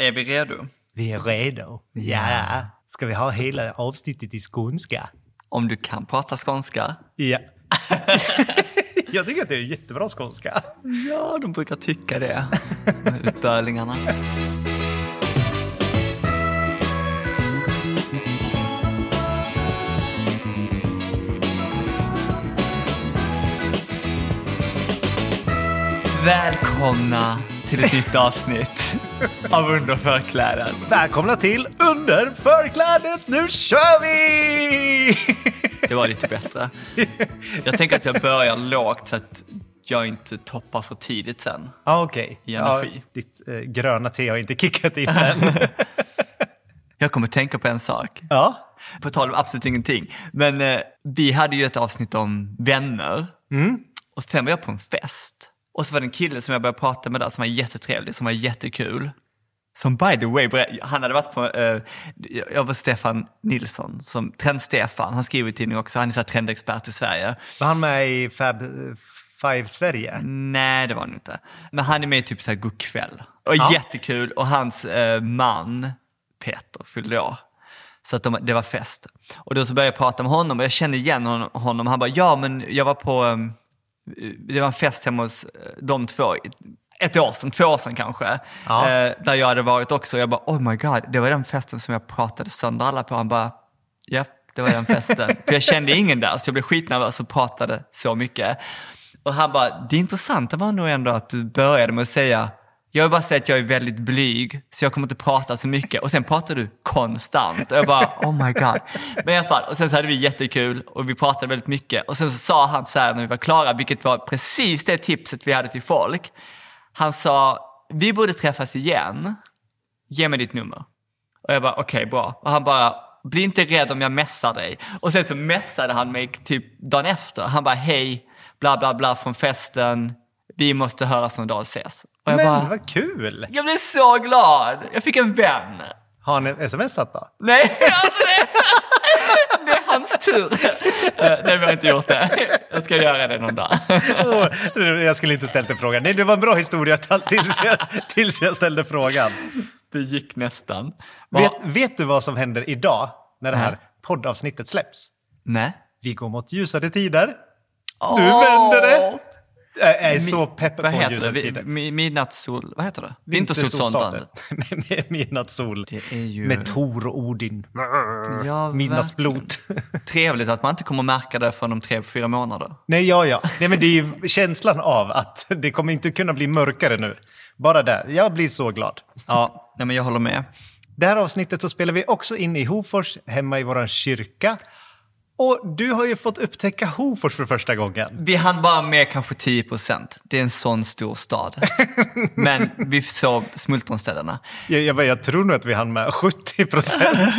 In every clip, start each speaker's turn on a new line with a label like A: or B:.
A: Är vi redo?
B: Vi är redo. Ja. Ska vi ha hela avsnittet i skånska?
A: Om du kan prata skånska?
B: Ja. Jag tycker att det är jättebra skånska.
A: Ja, de brukar tycka det. Utbörlingarna. Välkomna till ett nytt avsnitt av Under förkläden.
B: Välkomna till Under förklädet, nu kör vi!
A: Det var lite bättre. Jag tänker att jag börjar lågt så att jag inte toppar för tidigt sen. I energi.
B: Ja, ditt eh, gröna te har inte kickat in än.
A: Jag kommer tänka på en sak.
B: ja.
A: På tal om absolut ingenting. Men eh, vi hade ju ett avsnitt om vänner. Och sen var jag på en fest. Och så var det en kille som jag började prata med där som var jättetrevlig, som var jättekul. Som by the way, han hade varit på, eh, jag var Stefan Nilsson, som Trend-Stefan, han skriver i tidningen också, han är så trendexpert i Sverige.
B: Var han med i Fab Five Sverige?
A: Nej, det var han inte. Men han är med i typ så här Goodkväll. Och
B: Ja.
A: jättekul. Och hans eh, man, Peter, fyllde år. Så att de, det var fest. Och då så började jag prata med honom och jag kände igen hon- honom. Han bara, ja men jag var på, eh, det var en fest hemma hos eh, de två. Ett år sedan, två år sedan kanske.
B: Ja.
A: Eh, där jag hade varit också. Jag bara, oh my god, det var den festen som jag pratade sönder alla på. Han bara, ja, det var den festen. För jag kände ingen där, så jag blev skitnervös och pratade så mycket. Och han bara, det intressanta var nog ändå att du började med att säga, jag vill bara säga att jag är väldigt blyg, så jag kommer inte prata så mycket. Och sen pratar du konstant. Och jag bara, oh my god. Men i alla fall, och sen så hade vi jättekul och vi pratade väldigt mycket. Och sen så sa han så här när vi var klara, vilket var precis det tipset vi hade till folk. Han sa, vi borde träffas igen. Ge mig ditt nummer. Och jag bara, okej, bra. Och han bara, bli inte rädd om jag messar dig. Och sen så messade han mig typ dagen efter. Han bara, hej, bla bla bla från festen. Vi måste höras någon dag och ses. Och jag
B: Men
A: bara,
B: vad kul!
A: jag blev så glad. Jag fick en vän.
B: Har han smsat då?
A: Nej, alltså det, det är hans tur. Nej, vi har inte gjort det. Jag ska göra det någon dag.
B: Åh, jag skulle inte ställt den frågan. Nej, det var en bra historia tills jag, tills jag ställde frågan.
A: Det gick nästan.
B: Vet, vet du vad som händer idag när det här
A: Nej.
B: poddavsnittet släpps?
A: Nej.
B: Vi går mot ljusare tider. Nu vänder det! Är så pepp på
A: heter det? Vi- mi- Midnattssol... Vad heter det? Vintersolståndet.
B: Midnattssol.
A: Ju...
B: Med Tor och Odin.
A: Ja,
B: Midnattsblot.
A: Trevligt att man inte kommer märka det förrän om tre, fyra månader.
B: Nej, ja, ja. Nej, men det är ju känslan av att det kommer inte kunna bli mörkare nu. Bara där. Jag blir så glad.
A: Ja, nej, men jag håller med.
B: Det här avsnittet så spelar vi också in i Hofors, hemma i våran kyrka. Och du har ju fått upptäcka Hofors för första gången.
A: Vi hann bara med kanske 10 procent. Det är en sån stor stad. Men vi såg smultronställena.
B: Jag, jag, bara, jag tror nog att vi hann med 70 procent.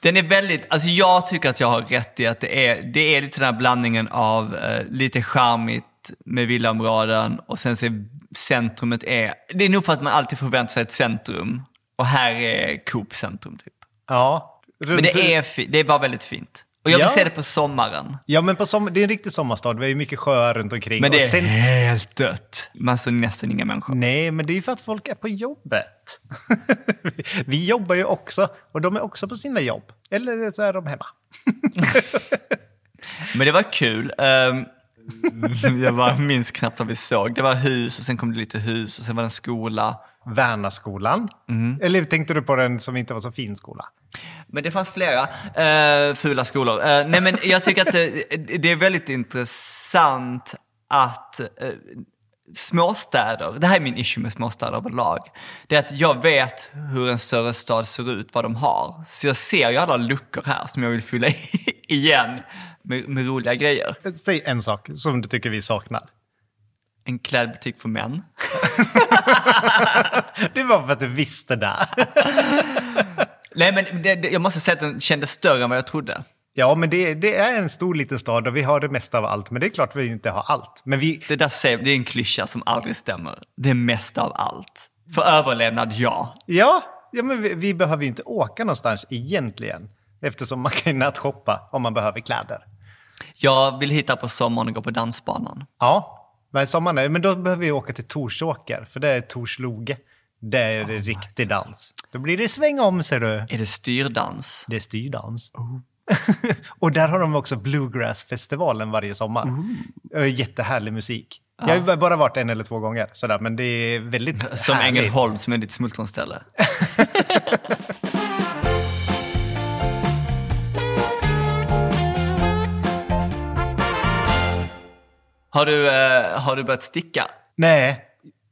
A: Den är väldigt, alltså jag tycker att jag har rätt i att det är, det är lite den här blandningen av eh, lite charmigt med villaområden och sen så är centrumet är, det är nog för att man alltid förväntar sig ett centrum. Och här är Coop centrum typ.
B: ja.
A: Men
B: runt-
A: det är, det bara väldigt fint. Och jag vill
B: Ja.
A: se det på sommaren.
B: Ja, men på sommar, det är en riktig sommarstad. Vi har ju mycket sjöar runt omkring.
A: Men det är
B: sen-
A: helt dött. Man ser nästan inga människor.
B: Nej, men det är ju för att folk är på jobbet. vi jobbar ju också, och de är också på sina jobb. Eller så är de hemma.
A: Men det var kul. Ehm, Jag bara minns knappt vad vi såg. Det var hus och sen kom det lite hus och sen var det en skola.
B: Värnaskolan. Eller tänkte du på den som inte var så fin skola?
A: Men det fanns flera eh, fula skolor. Eh, nej men jag tycker att det, det är väldigt intressant att eh, småstäder, det här är min issue med småstäder överlag, det är att jag vet hur en större stad ser ut, vad de har. Så jag ser ju alla luckor här som jag vill fylla i igen med, med roliga grejer.
B: Säg en sak som du tycker vi saknar.
A: En klädbutik för män.
B: Det var för att du visste det.
A: Nej men det, det, jag måste säga att den kändes större än vad jag trodde.
B: Ja, men det, det är en stor liten stad och vi har det mesta av allt. Men det är klart vi inte har allt. Men vi,
A: Det där säger, det är en klyscha som aldrig stämmer. Det är mest av allt. För överlevnad, ja.
B: ja, ja men vi, vi behöver ju inte åka någonstans egentligen. Eftersom man kan ju nätshoppa om man behöver kläder.
A: Jag vill hitta på sommaren och gå på dansbanan.
B: Ja, men sommaren men då behöver vi åka till Torsåker, för det är Torsloge. Det är det riktig dans. Då blir det sväng om, ser du.
A: Är det styrdans?
B: Det är styrdans. och där har de också Bluegrass-festivalen varje sommar. Uh. Jättehärlig musik. Jag har bara varit en eller två gånger, sådär, men det är väldigt
A: Som
B: härligt.
A: Ängelholm som är ditt smultronställe. har, du, eh, har du börjat sticka?
B: Nej,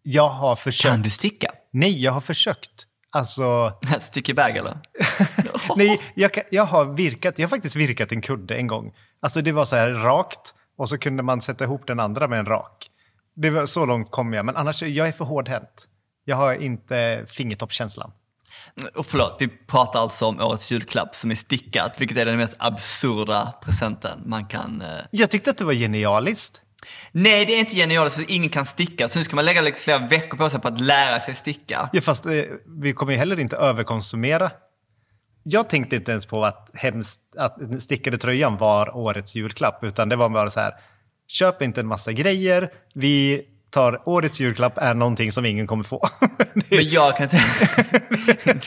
B: jag har försökt.
A: Kan du sticka?
B: Nej, jag har försökt. Alltså,
A: Stick bag eller?
B: nej, jag, jag har virkat, jag har faktiskt virkat en kudde en gång. Alltså det var så här rakt och så kunde man sätta ihop den andra med en rak. Det var, så långt kom jag, men annars, jag är för hårdhänt. Jag har inte fingertoppskänslan.
A: Och förlåt, vi pratar alltså om årets julklapp som är stickat, vilket är den mest absurda presenten man kan... Eh...
B: Jag tyckte att det var genialiskt.
A: Nej, det är inte genialiskt, för ingen kan sticka. Så nu ska man lägga liksom flera veckor på sig på att lära sig sticka.
B: Ja, fast eh, vi kommer ju heller inte överkonsumera. Jag tänkte inte ens på att, hemskt, att stickade tröjan var årets julklapp, utan det var bara så här, köp inte en massa grejer, vi tar årets julklapp är någonting som ingen kommer få.
A: Men jag kan det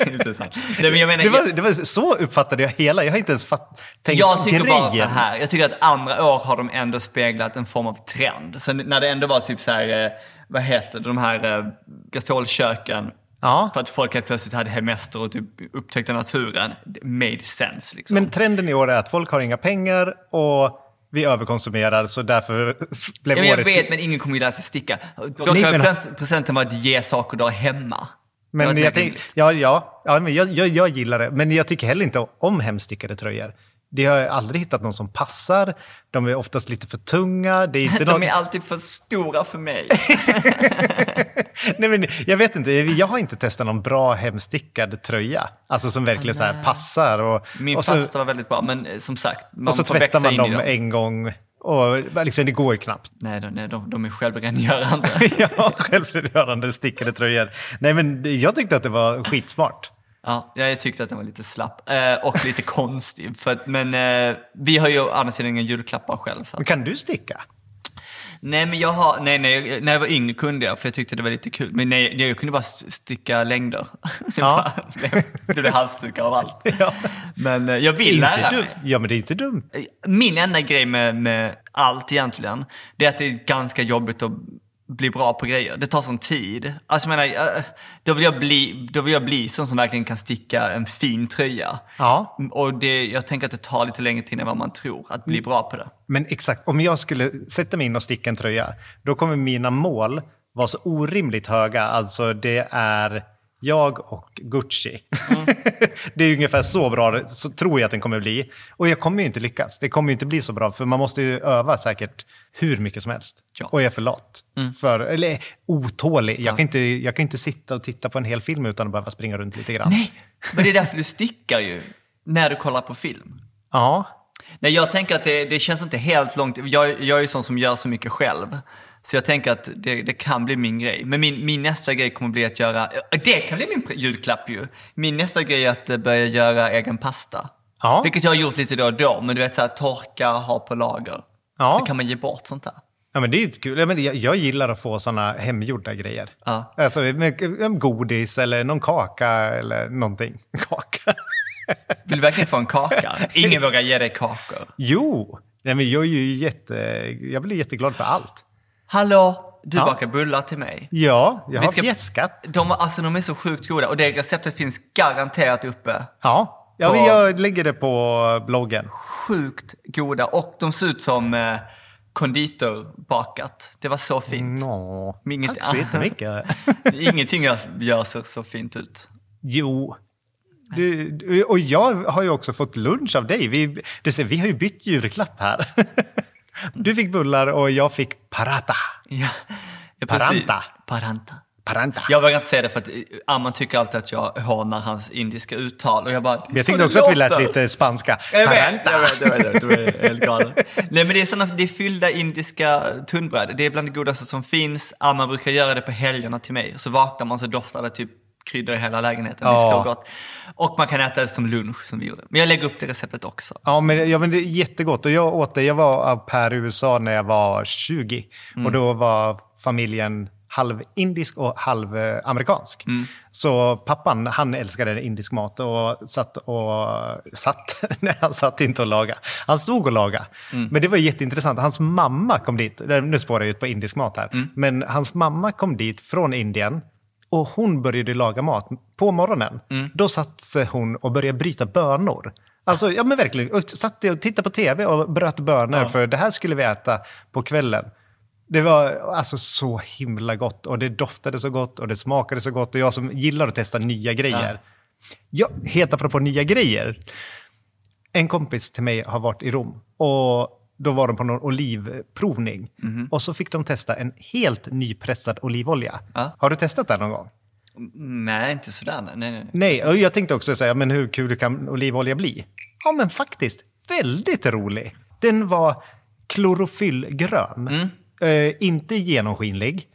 A: inte. Nej, men jag menar...
B: det, var, det var, så uppfattade jag hela, jag har inte ens fatt, tänkt
A: Jag tycker
B: grejen.
A: bara så här, jag tycker att andra år har de ändå speglat en form av trend. Så när det ändå var typ så här, eh, vad heter det, de här eh, gasolköken.
B: Ja.
A: För att folk helt plötsligt hade hemester och typ upptäckte naturen. Det made sense liksom.
B: Men trenden i år är att folk har inga pengar och vi överkonsumerar, så därför blev
A: ja, jag
B: årets...
A: vet, men ingen kommer ju sig sticka. Då kan
B: men-
A: pres- presenten vara att ge saker har hemma.
B: Men jag,
A: mer
B: tänk, ja, ja, ja, men jag, jag, jag gillar det. Men jag tycker heller inte om hemstickade tröjor. Det har jag aldrig hittat någon som passar. De är oftast lite för tunga. Det är inte någon...
A: De är alltid för stora för mig.
B: Nej, men jag vet inte, jag har inte testat någon bra hemstickad tröja. Alltså som verkligen så här passar. Och,
A: Min
B: och så,
A: fasta var väldigt bra, men eh, som sagt, man
B: och så
A: får
B: tvättar man
A: i
B: dem en gång. Och liksom, det går ju knappt.
A: Nej, de, de, de är självrengörande.
B: ja, självgörande stickade tröjor. Nej, men jag tyckte att det var skitsmart.
A: Ja, jag tyckte att den var lite slapp eh, och lite konstig. För men eh, vi har ju å andra sidan inga julklappar själv. Så.
B: Men kan du sticka?
A: Nej, men jag har, nej, nej, när jag var yngre kunde jag för jag tyckte det var lite kul. Men nej, jag kunde bara st- sticka längder.
B: Ja.
A: det blev halsdukar av allt.
B: Ja.
A: Men eh, jag vill lära
B: Inte dum.
A: mig.
B: Ja, men det är inte dumt.
A: Min enda grej med, med allt egentligen, det är att det är ganska jobbigt att bli bra på grejer. Det tar sån tid. Alltså jag menar, eh, då vill jag bli, då vill jag bli sån som verkligen kan sticka en fin tröja.
B: Ja.
A: Och det, jag tänker att det tar lite längre tid än vad man tror att bli bra på det.
B: Men exakt, om jag skulle sätta mig in och sticka en tröja, då kommer mina mål vara så orimligt höga. Alltså det är jag och Gucci. det är ungefär så bra, så tror jag att den kommer bli. Och jag kommer ju inte lyckas. Det kommer ju inte bli så bra, för man måste ju öva säkert hur mycket som helst.
A: Ja.
B: Och jag är för lat. För, eller otålig. Jag, kan inte, jag kan inte sitta och titta på en hel film utan att behöva springa runt lite grann.
A: Nej, men det är därför du stickar ju. När du kollar på film.
B: Ja,
A: Nej, jag tänker att det, det känns inte helt långt. Jag, jag är ju sån som gör så mycket själv. Så jag tänker att det, det kan bli min grej. Men min, min nästa grej kommer bli att göra, det kan bli min julklapp ju. Min nästa grej är att eh, börja göra egen pasta.
B: Ja.
A: Vilket jag har gjort lite då och då, men du vet så här, torka, ha på lager.
B: Ja.
A: Då kan man ge bort sånt där.
B: Ja, men det är ju kul. Ja, men jag, jag gillar att få såna hemgjorda grejer.
A: Ja.
B: Alltså med godis eller någon kaka eller någonting. Kaka?
A: Vill du verkligen få en kaka? Ingen vågar ge dig kakor.
B: Jo, Nej, men jag, är ju jätte, jag blir jätteglad för allt.
A: Hallå, du
B: Ja.
A: bakar bullar till mig.
B: Ja, jag har
A: ska-
B: fjäskat.
A: De, alltså, de är så sjukt goda och det receptet finns garanterat uppe.
B: Ja, ja
A: På-
B: jag lägger det på bloggen.
A: Sjukt goda och de ser ut som eh, konditorbakat. Det var så fint.
B: Nå,
A: Inget-
B: tack så jättemycket.
A: Ingenting jag gör ser så fint ut.
B: Jo. Du, du, och jag har ju också fått lunch av dig. Vi, du ser, vi har ju bytt julklapp här. Du fick bullar och jag fick parata.
A: Ja,
B: Paranta.
A: precis. Paranta.
B: Paranta.
A: Jag vågar inte säga det för att Amman tycker alltid att jag hånar hans indiska uttal och jag bara...
B: jag tyckte också att vi lät lite spanska.
A: Jag vet,
B: Paranta.
A: jag vet, jag vet, du är helt galen. Nej men det är såna, det är fyllda indiska tunnbröd. Det är bland det godaste som finns. Amma brukar göra det på helgerna till mig. Så vaknar man så doftar det typ kryddor i hela lägenheten. Det är
B: Ja.
A: så gott. Och man kan äta det som lunch som vi gjorde. Men jag lägger upp det receptet också.
B: Ja men, ja, men det är jättegott. Och jag åt det. Jag var au pair i USA när jag var 20. Och då var familjen halv indisk och halv eh, amerikansk. Så pappan, han älskade indisk mat och satt och... Satt? Nej, han satt inte och lagade. Han stod och lagade. Men det var jätteintressant. Hans mamma kom dit. Nu spårar jag ut på indisk mat här. Men hans mamma kom dit från Indien. Och hon började laga mat på morgonen. Då satt sig hon och började bryta bönor. Alltså, ja men verkligen. Och satt och tittade på tv och bröt bönor för det här skulle vi äta på kvällen. Det var alltså så himla gott och det doftade så gott och det smakade så gott och jag som gillar att testa nya grejer. Ja, helt apropå nya grejer. En kompis till mig har varit i Rom och då var de på någon olivprovning. Och så fick de testa en helt nypressad olivolja.
A: Ja.
B: Har du testat det någon gång?
A: Nej, inte sådär. Nej, nej, nej.
B: Nej, och jag tänkte också säga, men hur kul kan olivolja bli? Ja, men faktiskt, väldigt rolig. Den var klorofyllgrön, eh, inte genomskinlig.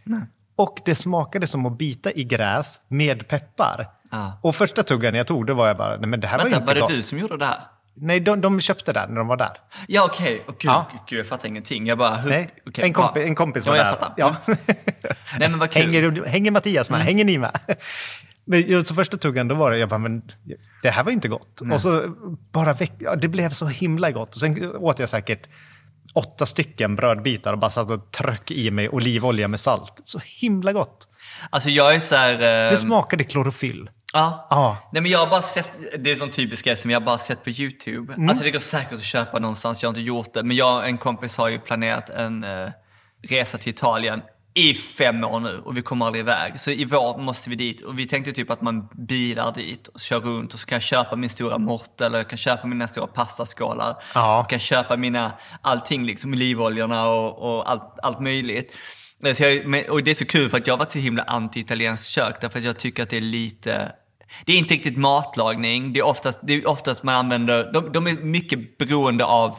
B: Och det smakade som att bita i gräs med peppar.
A: Ah.
B: Och första tuggan jag tog, då var jag bara, nej men det här var ju
A: Vänta,
B: inte
A: var det
B: gott.
A: du som gjorde det här?
B: Nej, de, de köpte den när de var där.
A: Ja, okej. Okay. Gud,
B: Ja.
A: gud, jag fattar ingenting. Jag bara... Hur?
B: Nej,
A: okej,
B: en, kompi, en kompis
A: ja,
B: var
A: jag
B: där. Ja.
A: Nej, men vad kul. Mm.
B: hänger, hänger Mattias med? Hänger ni med? Men så första tuggan, då var det, jag bara, men det här var ju inte gott. Och så bara ja, det blev så himla gott. Och sen åt jag säkert åtta stycken brödbitar och bara satt och tröck i mig olivolja med salt. Så himla gott.
A: Alltså jag är så här... eh,
B: Det smakade klorofyll.
A: Ja.
B: Ja.
A: Nej men jag har bara sett, det är sån typisk grej som jag bara sett på YouTube.
B: Mm.
A: Alltså det går säkert att köpa någonstans, jag har inte gjort det. Men jag och en kompis har ju planerat en eh, resa till Italien i fem år nu och vi kommer aldrig iväg. Så i vår måste vi dit och vi tänkte typ att man bilar dit och kör runt och så kan jag köpa min stora mort eller jag kan köpa mina stora pastaskålar.
B: Ja.
A: Och kan köpa mina, allting liksom, olivoljorna och, och allt, allt möjligt. Men Så jag, men- och det är så kul för att jag har varit så himla anti-italienskt kök därför att jag tycker att det är lite det är inte riktigt matlagning, det är oftast, det är oftast man använder, de, de är mycket beroende av,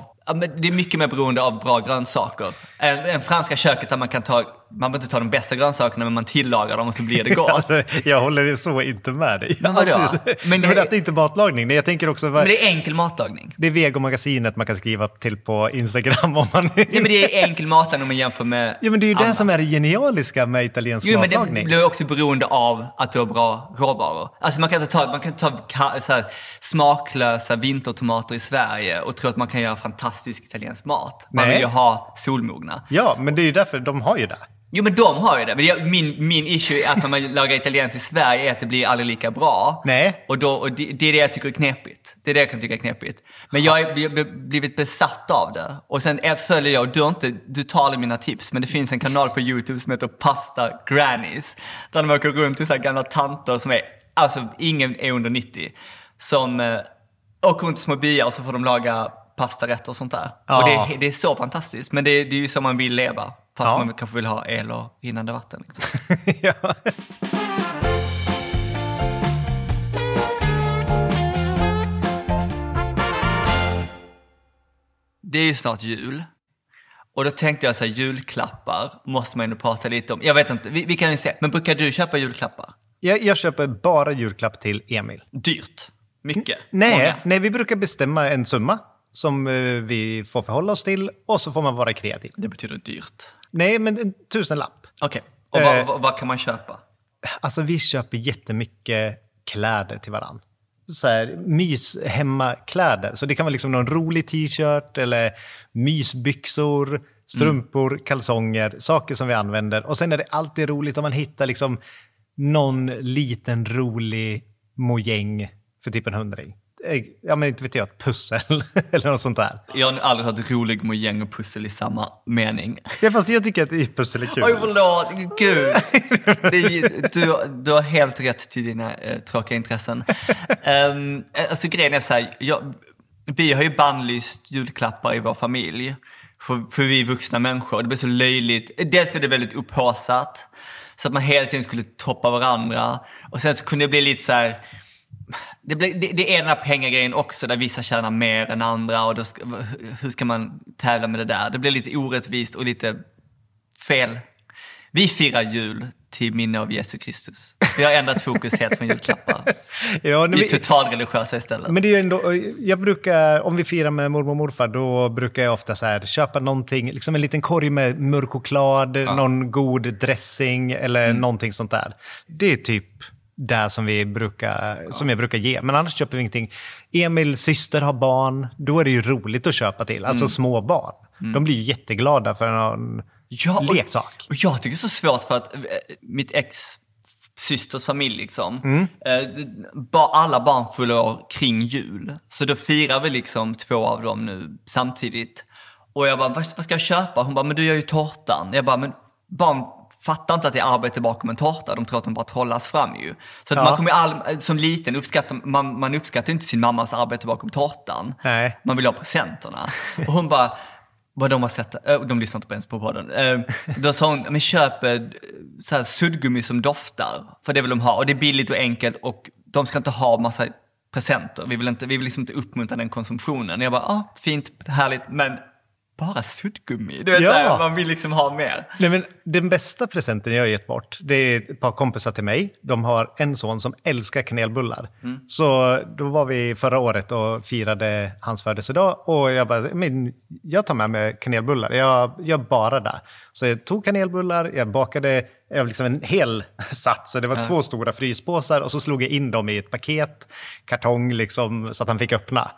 A: det är mycket mer beroende av bra grönsaker. Än, än franska köket där man kan ta, man behöver inte ta de bästa grönsakerna men man tillagar dem och så blir det gott.
B: Alltså, jag håller så inte med dig.
A: Men vadå?
B: Alltså,
A: Men
B: men
A: det-
B: det, det är inte matlagning. Jag tänker också...
A: Men det är enkel matlagning.
B: Det är Vegomagasinet man kan skriva till på Instagram om man...
A: Nej men det är enkel matlagning om man jämför med
B: Ja, men det är ju det som är det genialiska med italiensk
A: Jo, men det
B: matlagning.
A: blir också beroende av att du har bra råvaror. Alltså man kan inte ta, man kan ta så här, smaklösa vintertomater i Sverige och tro att man kan göra fantastisk italiensk mat. Man
B: Nej.
A: vill ju ha solmogna.
B: Ja, men det är ju därför de har ju det.
A: Jo men de har ju det. Men jag, min, min issue är att när man lagar italienskt i Sverige är att det blir aldrig lika bra.
B: Nej.
A: Och, då, och det, det är det jag tycker är knepigt. Det är det jag kan tycka är knepigt. Men jag har blivit besatt av det. Och sen följer jag, och du, har inte, du tar mina tips, men det finns en kanal på YouTube som heter Pasta Grannies. Där de åker runt till så här gamla tanter som är, alltså ingen är under 90. Som eh, åker runt i små byar och så får de laga pastarätter och sånt där.
B: Ja.
A: Och det, är- det är så fantastiskt. Men det, det är ju så man vill leva. Fast
B: Ja.
A: man kanske vill ha el och rinnande vatten. Liksom.
B: ja.
A: Det är ju snart jul. Och då tänkte jag så här, julklappar måste man ändå prata lite om. Jag vet inte, vi, vi kan ju se. Men brukar du köpa julklappar?
B: Jag, jag köper bara julklapp till Emil.
A: Dyrt? Mycket?
B: Nej,
A: Många?
B: nej, vi brukar bestämma en summa som eh, vi får förhålla oss till och så får man vara kreativ.
A: Det betyder dyrt.
B: Nej, men en tusenlapp.
A: Okej. Och vad,
B: Eh.
A: vad, vad kan man köpa?
B: Alltså vi köper jättemycket kläder till varann. så här, mys hemmakläder. Så det kan vara liksom någon rolig t-shirt eller mysbyxor, strumpor, kalsonger, saker som vi använder. Och sen är det alltid roligt om man hittar liksom någon liten rolig mojäng för typ en hundring. Ja, men inte vet jag, ett pussel eller något sånt där.
A: Jag har aldrig hört rolig mojäng och pussel i samma mening.
B: Ja, fast jag tycker att pussel är kul.
A: Oj, förlåt. Gud. Det du, du har helt rätt till dina eh, tråkiga intressen. Um, alltså grejen är så här, jag, vi har ju bannlyst julklappar i vår familj. För, för vi är vuxna människor. Det blir så löjligt. Dels blev det väldigt upphaussat. Så att man hela tiden skulle toppa varandra. Och sen så kunde det bli lite så här... Det, blir, det, det är den här pengagrejen också där vissa tjänar mer än andra och då ska, hur ska man tävla med det där? Det blir lite orättvist och lite fel. Vi firar jul till minne av Jesus Kristus. Vi har ändrat fokus helt från julklappar.
B: Ja,
A: Vi är totalreligiösa istället.
B: men det är ändå, jag brukar, om vi firar med mormor och morfar, då brukar jag ofta så här, köpa någonting, liksom en liten korg med mörk choklad, någon god dressing eller
A: Mm.
B: någonting sånt där. Det är typ det som, vi brukar, som jag brukar ge. Men annars köper vi ingenting. Emils syster har barn, då är det ju roligt att köpa till. Alltså
A: Mm.
B: små barn. De blir ju jätteglada för någon
A: Ja, och-
B: leksak.
A: Och jag tycker det är så svårt för att eh, mitt ex systers familj liksom.
B: Mm.
A: Eh, alla barn fyller år kring jul. Så då firar vi liksom två av dem nu samtidigt. Och jag bara, vad, vad ska jag köpa? Hon bara, men du gör ju tårtan. Jag bara, men barn fattar inte att det är arbete bakom en tårta. De tror att de bara trollas fram ju. Så
B: Ja.
A: man kommer all, som liten uppskatta, man, man uppskattar inte sin mammas arbete bakom tårtan.
B: Nej.
A: Man vill ha presenterna. Och hon bara, vad de har sett, äh, de lyssnar inte ens på podden. Äh, Då sa hon, men köp eh, så här suddgummi som doftar, för det vill de ha. Och det är billigt och enkelt och de ska inte ha massa presenter. Vi vill, inte, vi vill liksom inte uppmuntra den konsumtionen. Jag bara, ah, fint, härligt, men bara suddgummi. Du vet,
B: Ja.
A: här, man vill liksom ha mer.
B: Nej, men den bästa presenten jag har gett bort, det är ett par kompisar till mig. De har en son som älskar kanelbullar. Så då var vi förra året och firade hans födelsedag och jag bara, men jag tar med mig kanelbullar. Jag gör bara det. Så jag tog kanelbullar, jag bakade jag liksom en hel sats. Så det var två stora fryspåsar och så slog jag in dem i ett paket, kartong liksom, så att han fick öppna.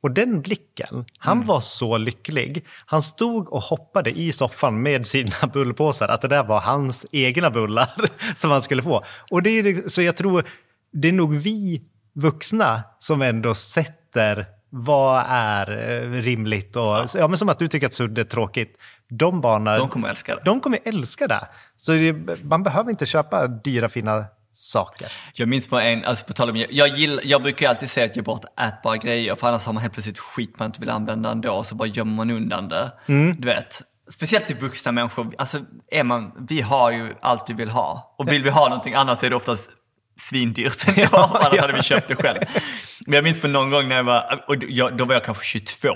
B: Och den blicken, han var så lycklig. Han stod och hoppade i soffan med sina bullpåsar, att det där var hans egna bullar som han skulle få. Och det är, så jag tror, det är nog vi vuxna som ändå sätter vad är eh, rimligt och, ja. men som att du tycker att sudd är tråkigt. De barnen,
A: De kommer älska det.
B: de kommer älska det. Så det, man behöver inte köpa dyra fina saker.
A: Jag minns på en, alltså på tal om, jag, gill, jag brukar ju alltid säga att ge bort ätbara grejer för annars har man helt plötsligt skit man inte vill använda ändå så bara gömmer man undan det. Du vet. Speciellt till vuxna människor, alltså är man, vi har ju allt vi vill ha. Och vill vi ha någonting annat så är det oftast svindyrt ändå, annars hade vi köpt det själv. Men jag minns på någon gång när jag var, och jag, då var jag kanske 22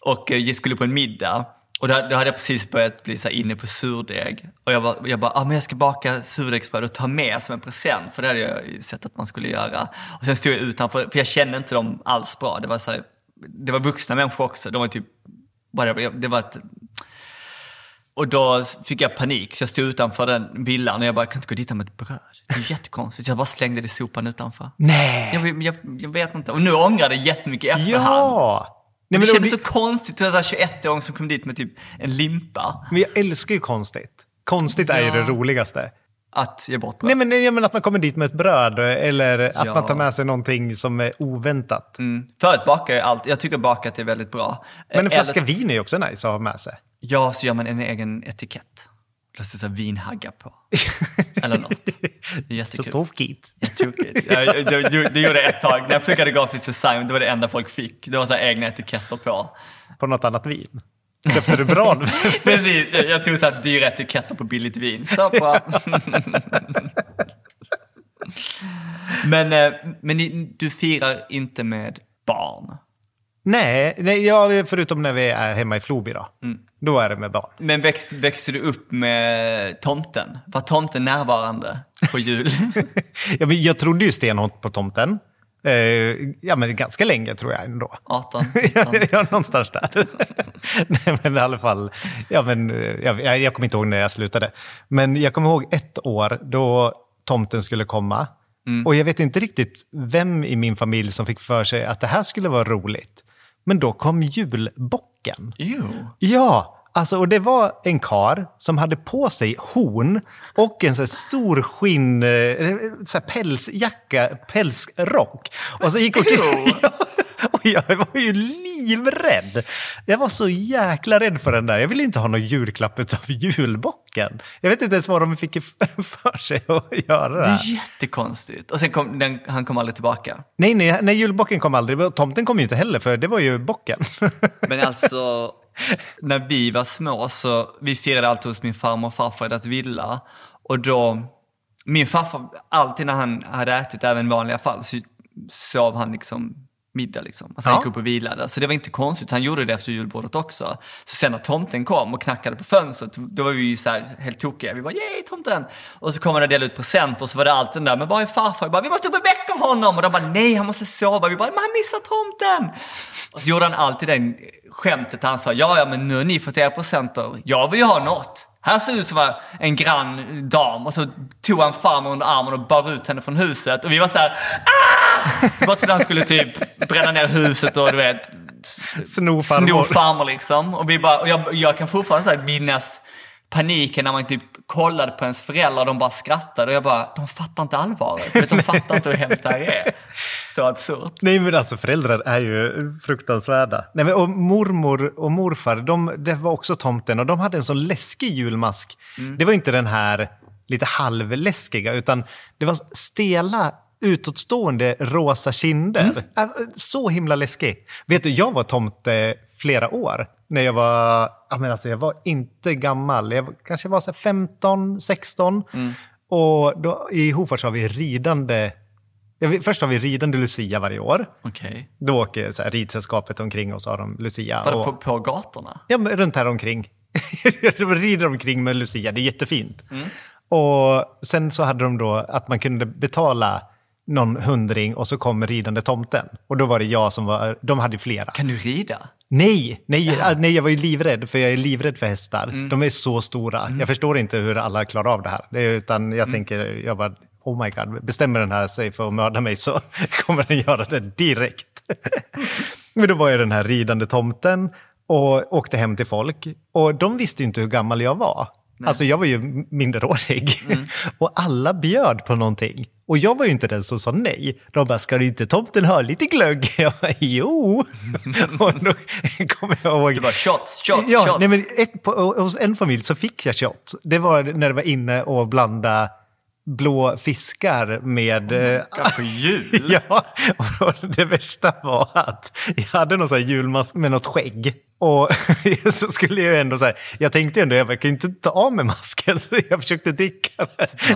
A: och eh, jag skulle på en middag. Och då, då hade jag precis börjat bli så inne på surdeg. Och jag, var, jag bara, ah, men jag ska baka surdegsbröd och ta med som en present. För det hade jag sett att man skulle göra. Och sen stod jag utanför, för jag kände inte dem alls bra. Det var, så här, det var vuxna människor också. De var typ, whatever, det var ett, och då fick jag panik, så jag stod utanför den villan och jag bara, jag kan inte gå dit med ett bröd. Det är jättekonstigt. Så jag bara slängde det i sopan utanför.
B: Nej!
A: Jag, jag, jag vet inte. Och nu ångrar jag det jättemycket i efterhand.
B: Ja! Nej,
A: det
B: men,
A: kändes
B: det,
A: så konstigt. Du är 21-åring som kom dit med typ en limpa.
B: men jag älskar ju konstigt. Konstigt är ju
A: Ja.
B: det roligaste.
A: Att ge bort bröd.
B: Nej men, nej, men att man kommer dit med ett bröd eller att
A: Ja.
B: man tar med sig någonting som är oväntat.
A: Mm. Förut bakade jag allt. Jag tycker bakat är väldigt bra.
B: Men en
A: Eller-
B: flaska vin är ju också nice att ha med sig.
A: Ja, så gör man en egen etikett. Står så vinhagga på. Eller något. Det är
B: Så
A: jättekul.
B: tokigt.
A: Tokigt. Jag, jag, det, det gjorde jag ett tag. När jag pluggade grafisk design, det var det enda folk fick. Det var så egna etiketter på.
B: På något annat vin. Köpte du bra?
A: Precis, jag, tog så här dyra etiketter på billigt vin. Så bra. men eh, men du firar inte med barn?
B: Nej, nej ja, förutom när vi är hemma i Floby då.
A: Mm.
B: Då är det med barn.
A: Men växt, växte du upp med tomten? Var tomten närvarande på jul?
B: ja, men jag trodde ju stenhårt på tomten. Eh, ja, men ganska länge tror jag ändå.
A: 18?
B: ja,
A: 19?
B: ja, någonstans där. Nej, men i alla fall. Ja, men, jag, jag, kommer inte ihåg när jag slutade. Men jag kommer ihåg ett år då tomten skulle komma. Och jag vet inte riktigt vem i min familj som fick för sig att det här skulle vara roligt. Men då kom julbocken.
A: Ew.
B: Ja, alltså och det var en kar som hade på sig horn och en så stor skinn, eh, så pälsjacka, pälsrock. Och så gick och... Och jag var ju livrädd. Jag var så jäkla rädd för den där. Jag ville inte ha någon julklapp av julbocken. Jag vet inte ens vad de fick för sig att göra det
A: Det är jättekonstigt. Och sen kom, den, han kom aldrig tillbaka.
B: Nej, nej, nej, julbocken kom aldrig. Tomten kom ju inte heller, för det var ju bocken.
A: Men alltså, när vi var små så vi firade alltid hos min farmor och farfar i deras villa. Och då, min farfar, alltid när han hade ätit, även i vanliga fall, så sov han liksom middag liksom. Alltså han
B: Ja.
A: gick upp och vilade. Så det var inte konstigt, han gjorde det efter julbordet också. Så sen när tomten kom och knackade på fönstret, då var vi ju så här helt tokiga. Vi bara yay tomten! Och så kom han och delade ut presenter och så var det alltid den där, men var är farfar? Vi bara, vi måste upp och väcka honom! Och de bara, nej han måste sova. Vi bara, men han missar tomten! Och så gjorde han alltid den skämtet, han sa, ja ja men nu har ni fått era presenter, jag vill ju ha något. Han såg ut som en grann dam och så tog han farmor under armen och bar ut henne från huset och vi var så här, ah! Bara trodde han skulle typ bränna ner huset och du vet
B: Sno farmor.
A: Sno farmor liksom. Och, vi bara, och jag, jag kan fortfarande så här minnas paniken när man typ kollade på ens föräldrar och de bara skrattade och jag bara, de fattar inte allvaret. De fattar inte hur hemskt det här är. Så absurt.
B: Nej men alltså föräldrar är ju fruktansvärda. Nej, men, och mormor och morfar, de, det var också tomten och de hade en sån läskig julmask. Det var inte den här lite halvläskiga utan det var stela utåtstående rosa kinder. Äh, Så himla läskig. Vet du, jag var tomte flera år. När jag var, ja, men alltså jag var inte gammal, jag kanske var så här 15, 16. Och då, i Hofors har vi ridande vi, först har vi ridande Lucia varje år.
A: Okej.
B: Då åker så här, ridsällskapet omkring och så har de Lucia.
A: Var
B: och,
A: på, på gatorna?
B: Ja, men runt här omkring. de rider omkring med Lucia, det är jättefint. Och sen så hade de då att man kunde betala någon hundring och så kom ridande tomten. Och då var det jag som var, de hade flera.
A: Kan du rida?
B: Nej, nej, ah, nej, jag var ju livrädd, för jag är livrädd för hästar. De är så stora. Jag förstår inte hur alla klarar av det här. Utan jag tänker, jag bara, oh my god, bestämmer den här sig för att mörda mig så kommer den göra det direkt. Men då var jag den här ridande tomten och åkte hem till folk. Och de visste ju inte hur gammal jag var. Alltså jag var ju minderårig. Och alla bjöd på någonting. Och jag var ju inte den som sa nej. De bara, ska du inte tomten ha lite glögg? Jag bara, jo. och då kommer jag ihåg...
A: Det var shots, shots,
B: Ja,
A: shots.
B: nej, men ett, på, hos en familj så fick jag shot. Det var när det var inne och blanda blå fiskar med... eh,
A: Kanske jul?
B: Ja, och det värsta var att jag hade någon sån här julmask med något skägg. Och så skulle jag ändå så här, jag tänkte ändå, jag kan inte ta av mig masken, så jag försökte dricka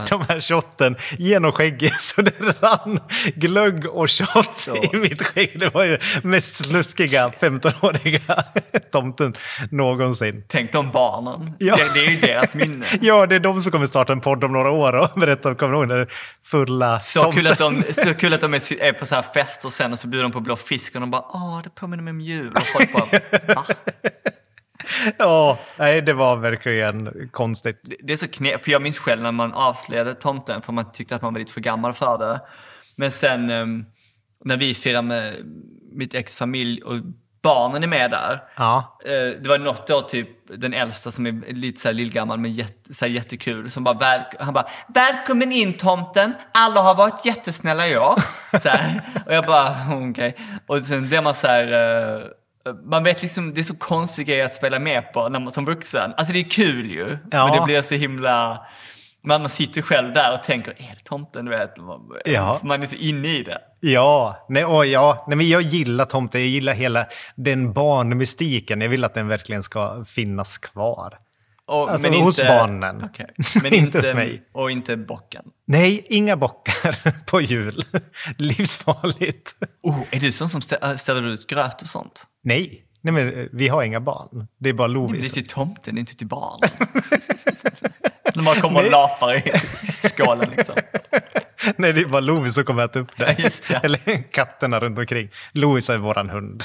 B: de här shotten genom skägget så det rann glögg och shot i mitt skägg. Det var ju mest sluskiga 15-åriga tomten någonsin.
A: Tänk de barnen.
B: Ja.
A: Det, det är ju deras minne.
B: Ja, det är de som kommer starta en podd om några år och berätta, kommer du ihåg fulla
A: Så kul, att de, så kul att de är, är på så här fester sen och så bjuder de på blå fisk och de bara åh, det påminner mig om jul. Och folk bara, va?
B: Ja, nej, det var verkligen konstigt.
A: Det- är så knep, för jag minns själv när man avslöjade tomten för man tyckte att man var lite för gammal för det. Men sen ehm, när vi firade med mitt ex familj och barnen är med där.
B: Ja.
A: Eh, Det var något år typ den äldsta som är lite så här lillgammal men jätte, så jättekul. Som bara, väl, han bara, välkommen in tomten, alla har varit jättesnälla i år. Och jag bara, okej. Och sen blir man så här, eh, man vet liksom, det är så konstig grej att spela med på när man, som vuxen. Alltså det är kul ju,
B: Ja.
A: men det blir så himla... Man sitter själv där och tänker, är det tomten? Du vet, man,
B: Ja.
A: man är så inne i det.
B: Ja, nej, och ja. Nej, men jag gillar tomten. Jag gillar hela den barnmystiken. Jag vill att den verkligen ska finnas kvar.
A: Och,
B: Alltså, hos barnen.
A: Okej.
B: Inte
A: Men inte,
B: hos mig.
A: Och inte bocken.
B: Nej, inga bockar på jul. Livsfarligt.
A: Oh, är du sån som stä- ställer ut gröt och sånt?
B: Nej, nej men eh, vi har inga barn. Det är bara
A: Det är
B: Lovis.
A: till tomten, det är inte till barnen. När man kommer och lapar i skålen liksom.
B: Nej, det är bara Lovis som kommer att äta upp det.
A: Ja, det.
B: Eller katterna runt omkring. Lovis är våran hund.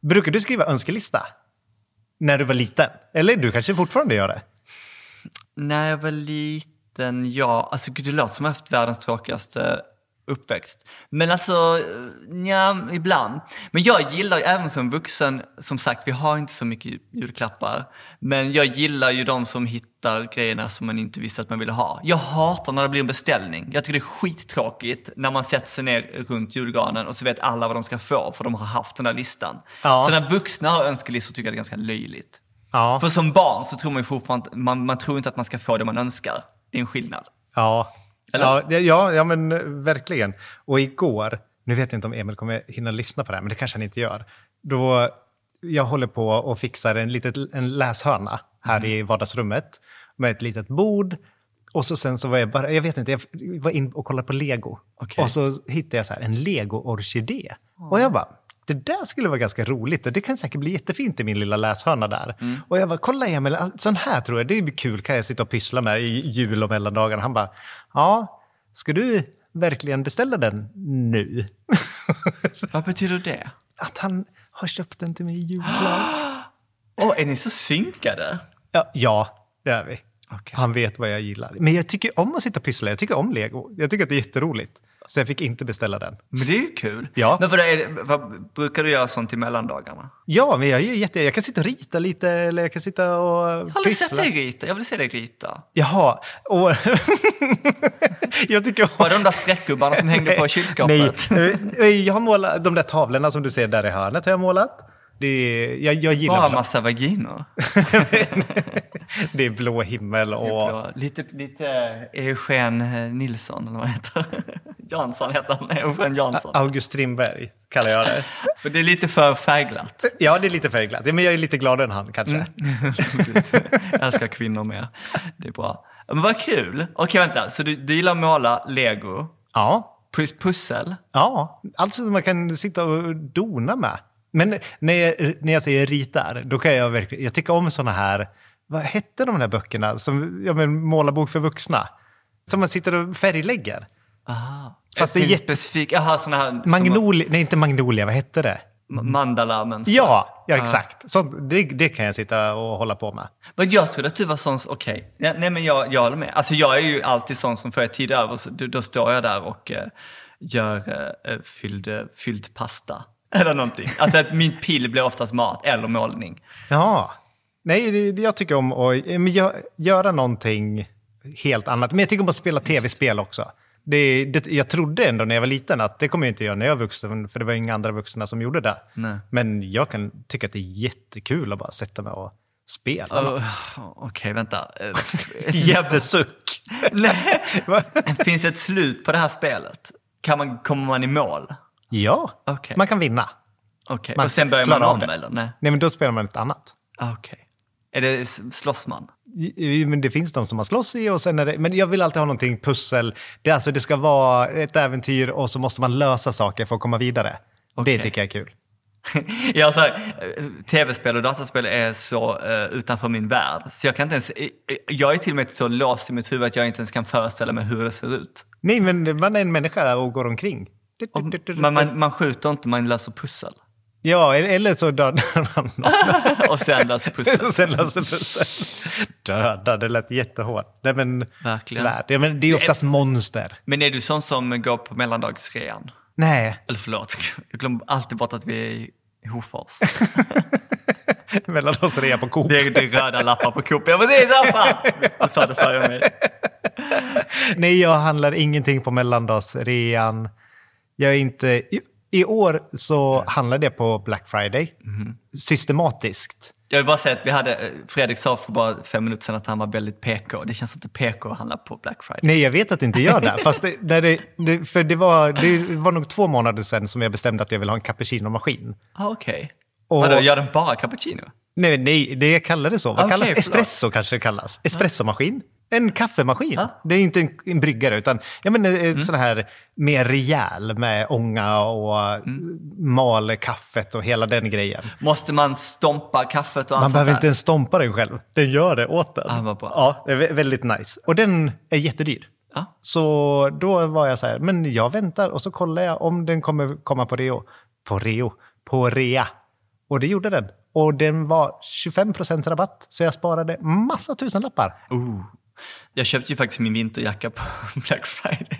B: Brukar du skriva önskelista? När du var liten? Eller du kanske fortfarande gör det?
A: När jag var liten, ja. Alltså gud, det låter som jag har haft världens tråkigaste uppväxt. Men alltså, ja, ibland. Men jag gillar ju även som vuxen, som sagt, vi har inte så mycket julklappar. Men jag gillar ju de som hittar grejerna som man inte visste att man ville ha. Jag hatar när det blir en beställning. Jag tycker det är skittråkigt när man sätter sig ner runt julgranen och så vet alla vad de ska få för de har haft den där listan.
B: Ja.
A: Så när vuxna har önskelistor tycker jag det är ganska löjligt.
B: Ja.
A: För som barn så tror man ju fortfarande, man, man tror inte att man ska få det man önskar. Det är en skillnad.
B: Ja.
A: Eller?
B: Ja, ja, men eh, verkligen. Och igår, nu vet jag inte om Emil kommer hinna lyssna på det här, men det kanske han inte gör. Då jag håller på och fixar en, litet, en läshörna här
A: Mm.
B: i vardagsrummet med ett litet bord. Och så sen så var jag bara, jag vet inte, jag var in och kollade på lego.
A: Okej.
B: Och så hittade jag så en lego-orkidé. Och jag bara, det där skulle vara ganska roligt och det kan säkert bli jättefint i min lilla läshörna där.
A: Mm.
B: Och jag bara, kolla Emil, sån här tror jag, det blir kul, kan jag sitta och pyssla med i jul och mellandagarna. Han bara, ja, ska du verkligen beställa den nu?
A: Vad betyder det?
B: Att han har köpt den till mig i julklapp.
A: Åh, är ni så synkade?
B: Ja, ja, det är vi.
A: Okej.
B: Han vet vad jag gillar. Men jag tycker om att sitta och pyssla, jag tycker om lego. Jag tycker att det är jätteroligt. Så jag fick inte beställa den.
A: Men det är ju kul.
B: Ja.
A: Men vad, är vad brukar du göra sånt i mellandagarna?
B: Ja, men jag, är jätte, jag kan sitta och rita lite eller jag kan sitta och
A: Jag har aldrig sett dig rita. Jag vill se dig rita.
B: Jaha, och jag tycker om...
A: Var det de där streckgubbarna som hängde på kylskåpet?
B: Nej, jag har målat de där tavlorna som du ser där i hörnet har jag målat. Det är, jag, jag gillar
A: Bara massa vaginor.
B: Det är blå himmel och...
A: Blå. Lite, lite Eugen Nilsson, eller vad heter. Jansson heter han. Eugen Jansson.
B: August Strindberg kallar jag det.
A: Men det är lite för färgglatt.
B: Ja, det är lite färgglatt. Men jag är lite gladare än han kanske.
A: Jag älskar kvinnor mer. Det är bra. Men vad kul. Okej, vänta. Så du, du gillar att måla lego,
B: Ja,
A: pus- pussel?
B: ja. Alltså man kan sitta och dona med. Men när jag, när jag säger ritar, då kan jag verkligen... Jag tycker om såna här... Vad hette de där böckerna? Som, ja, men, målarbok för vuxna. Som man sitter och färglägger. Fast det är jätte...
A: specifik, jaha, såna här... som-
B: Magnolia, nej inte Magnolia, vad hette det?
A: Ma- Mandala-mönster.
B: Ja, ja exakt. Sånt, det, det kan jag sitta och hålla på med.
A: Men jag trodde att du var sån, okej. Ja, nej men jag, jag håller med. Alltså jag är ju alltid sån som får jag tid över, så då, då står jag där och eh, gör eh, fylld, eh, fylld pasta. Eller någonting. Alltså att min pill blir oftast mat eller målning.
B: Ja. Nej, det, det jag tycker om att eh, men gö- göra någonting helt annat. Men jag tycker om att spela tv-spel också. Det, det, jag trodde ändå när jag var liten att det kommer jag inte göra när jag är vuxen, för det var inga andra vuxna som gjorde det.
A: Nej.
B: Men jag kan tycka att det är jättekul att bara sätta mig och spela.
A: Oh, okej, vänta. Eh,
B: Jättesuck.
A: Finns det ett slut på det här spelet? Kan man, kommer man i mål?
B: Ja,
A: Okej.
B: man kan vinna.
A: Okej,
B: Man
A: och sen börjar man om eller? Nej.
B: Nej, men då spelar man ett annat.
A: Okej. Är det slåss man?
B: Men det finns de som man slåss i och sen det, men jag vill alltid ha någonting pussel. Det, alltså, det ska vara ett äventyr och så måste man lösa saker för att komma vidare.
A: Okej.
B: Det tycker jag är kul.
A: Ja, så här, eh, tv-spel och dataspel är så eh, utanför min värld. Så jag kan inte ens, jag är till och med så låst i mitt huvud att jag inte ens kan föreställa mig hur det ser ut.
B: Nej, men man är en människa och går omkring.
A: Och, man, man, man skjuter inte, man löser pussel.
B: Ja, eller- så dödar man någon
A: Och sen löser pussel.
B: och sen löser pussel. Döda, det lät jättehårt. Nej, men,
A: Verkligen.
B: Ja, men det är oftast monster.
A: Men är du sån som går på mellandagsrean?
B: Nej,
A: Eller förlåt, jag glömmer alltid bort att vi är i Hofors.
B: mellandagsrea på Coop.
A: Det är, det är röda lappar på Coop. Jag bara, det är därför! Jag sa det före mig.
B: Nej, jag handlar ingenting på mellandagsrean. Jag är inte... I, I år så handlade jag på Black Friday.
A: Mhm.
B: Systematiskt.
A: Jag vill bara säga att vi hade, eh, Fredrik sa för bara fem minuter sedan att han var väldigt PK. Det känns inte PK att handla på Black Friday.
B: Nej, jag vet att det inte gör det. Fast det, när det, det, för det var, det var nog två månader sedan som jag bestämde att jag vill ha en cappuccino-maskin.
A: Ah, Okej.
B: Och-
A: Vadå, gör den bara cappuccino?
B: Nej, nej, det kallar det så. Vad
A: Okej,
B: kallas
A: förlåt.
B: Espresso kanske det kallas. Espressomaskin. En kaffemaskin.
A: Ja.
B: Det är inte en, en bryggare, utan jag menar,
A: Mm.
B: en sån här mer rejäl med ånga och
A: Mm.
B: mal kaffet och hela den grejen.
A: Måste man stompa kaffet och allt
B: Man behöver
A: där?
B: inte ens stompa den själv. Den gör det åt den.
A: Ah.
B: Ja, det är vä- väldigt nice. Och den är jättedyr.
A: Ja.
B: Så då var jag så här, men jag väntar och så kollar jag om den kommer komma på reo. På reo? På rea. Och det gjorde den. Och den var 25% rabatt, så jag sparade massa tusenlappar.
A: Oh. Jag köpte ju faktiskt min vinterjacka på Black Friday.